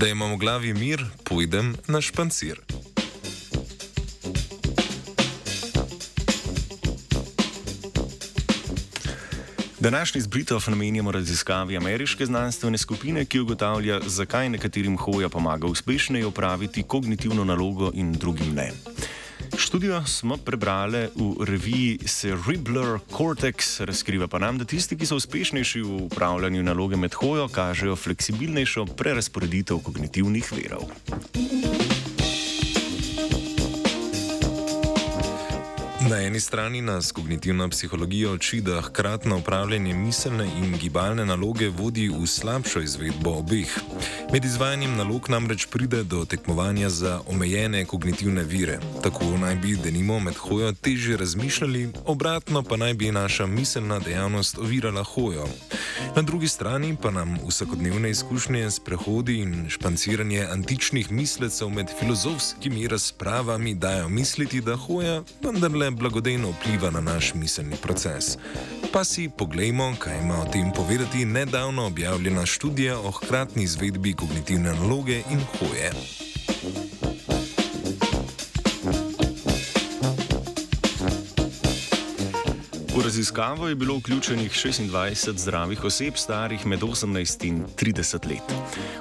Da imamo v glavi mir, pojdem na špancir. Današnji zbritov namenjamo raziskavi ameriške znanstvene skupine, ki ugotavlja, zakaj nekaterim hoja pomaga uspešneje opraviti kognitivno nalogo in drugim ne. Študijo smo prebrali v reviji Cerebral Cortex, razkriva pa nam, da tisti, ki so uspešnejši v upravljanju naloge med hojo, kažejo fleksibilnejšo prerasporeditev kognitivnih verov. Na eni strani nas kognitivna psihologija uči, da hkratno upravljanje miselne in gibalne naloge vodi v slabšo izvedbo obeh. Med izvajanjem nalog namreč pride do tekmovanja za omejene kognitivne vire. Tako naj bi denimo med hojo težje razmišljali, obratno pa naj bi naša miselna dejavnost ovirala hojo. Na drugi strani pa nam vsakodnevne izkušnje s prehodi in španciranje antičnih mislecev med filozofskimi razpravami dajo misliti, da hoja vendarle blagodejno vpliva na naš miselni proces. Pa si poglejmo, kaj ima o tem povedati nedavno objavljena študija o hkratni izvedbi kognitivne naloge in hoje. V raziskavo je bilo vključenih 26 zdravih oseb, starih med 18 in 30 let.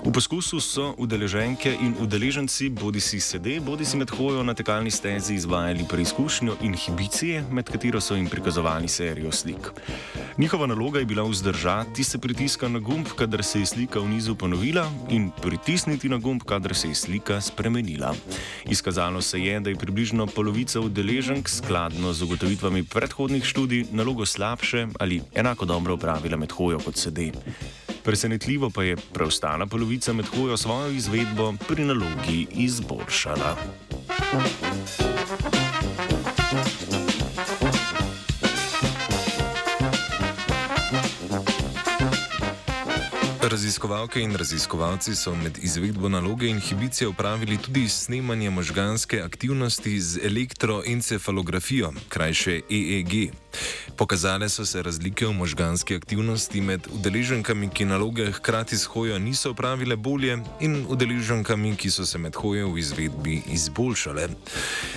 V poskusu so udeleženke in udeleženci bodi si sede, bodi si med hojo na tekalni stezi izvajali preizkušnjo inhibicije, med katero so jim prikazovali serijo slik. Njihova naloga je bila vzdržati se pritiska na gumb, kadar se je slika v nizu ponovila, in pritisniti na gumb, kadar se je slika spremenila. Izkazalo se je, da je približno polovica udeleženk skladno z ugotovitvami predhodnih študij nalogo slabše ali enako dobro upravila med hojo kot sede. Presenetljivo pa je preostala polovica med hojo svojo izvedbo pri nalogi izboljšala. Raziskovalke in raziskovalci so med izvedbo naloge inhibicije upravili tudi snemanje možganske aktivnosti z elektroencefalografijo, krajše EEG. Pokazale so se razlike v možganski aktivnosti med udeleženkami, ki naloge hkrati s hojo niso opravile bolje, in udeleženkami, ki so se med hojo v izvedbi izboljšale.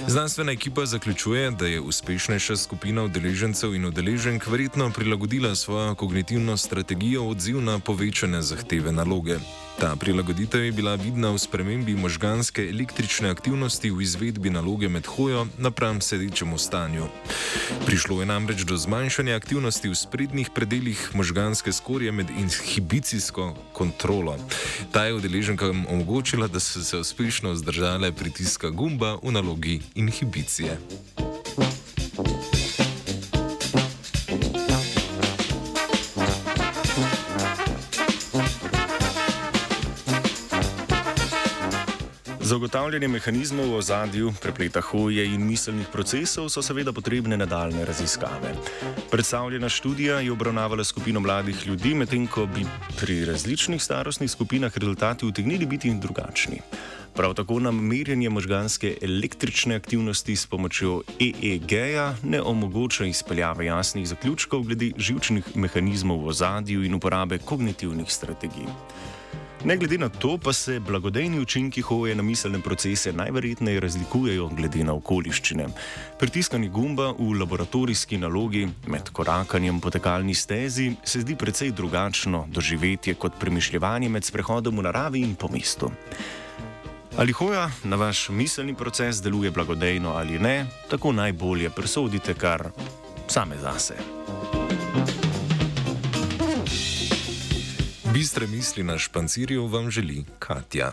Znanstvena ekipa zaključuje, da je uspešnejša skupina udeležencev in udeleženk verjetno prilagodila svojo kognitivno strategijo odziv na povečane zahteve naloge. Ta prilagoditev je bila vidna v spremembi možganske električne aktivnosti v izvedbi naloge med hojo napram sedečemu stanju. Prišlo je namreč do zmanjšanja aktivnosti v sprednjih predeljih možganske skorje med inhibicijsko kontrolo. Ta je udeleženkam omogočila, da so se uspešno vzdržale pritiska gumba v nalogi inhibicije. Ugotavljanje mehanizmov v ozadju, prepleta hoje in miselnih procesov so seveda potrebne nadaljne raziskave. Predstavljena študija je obravnavala skupino mladih ljudi, medtem ko bi pri različnih starostnih skupinah rezultati utegnili biti drugačni. Prav tako nam merjenje možganske električne aktivnosti s pomočjo EEG-ja ne omogoča izpeljave jasnih zaključkov glede živčnih mehanizmov v ozadju in uporabe kognitivnih strategij. Ne glede na to, pa se blagodejni učinki hoje na miselne procese najverjetneje razlikujejo glede na okoliščine. Pritiskanje gumba v laboratorijski nalogi med korakanjem po tekalni stezi se zdi precej drugačno doživetje kot premišljanje med sprehodom v naravi in po mestu. Ali hoja na vaš miselni proces deluje blagodejno ali ne, tako najbolje presodite kar same zase. Bistre misli na špancirju vam želi Katja.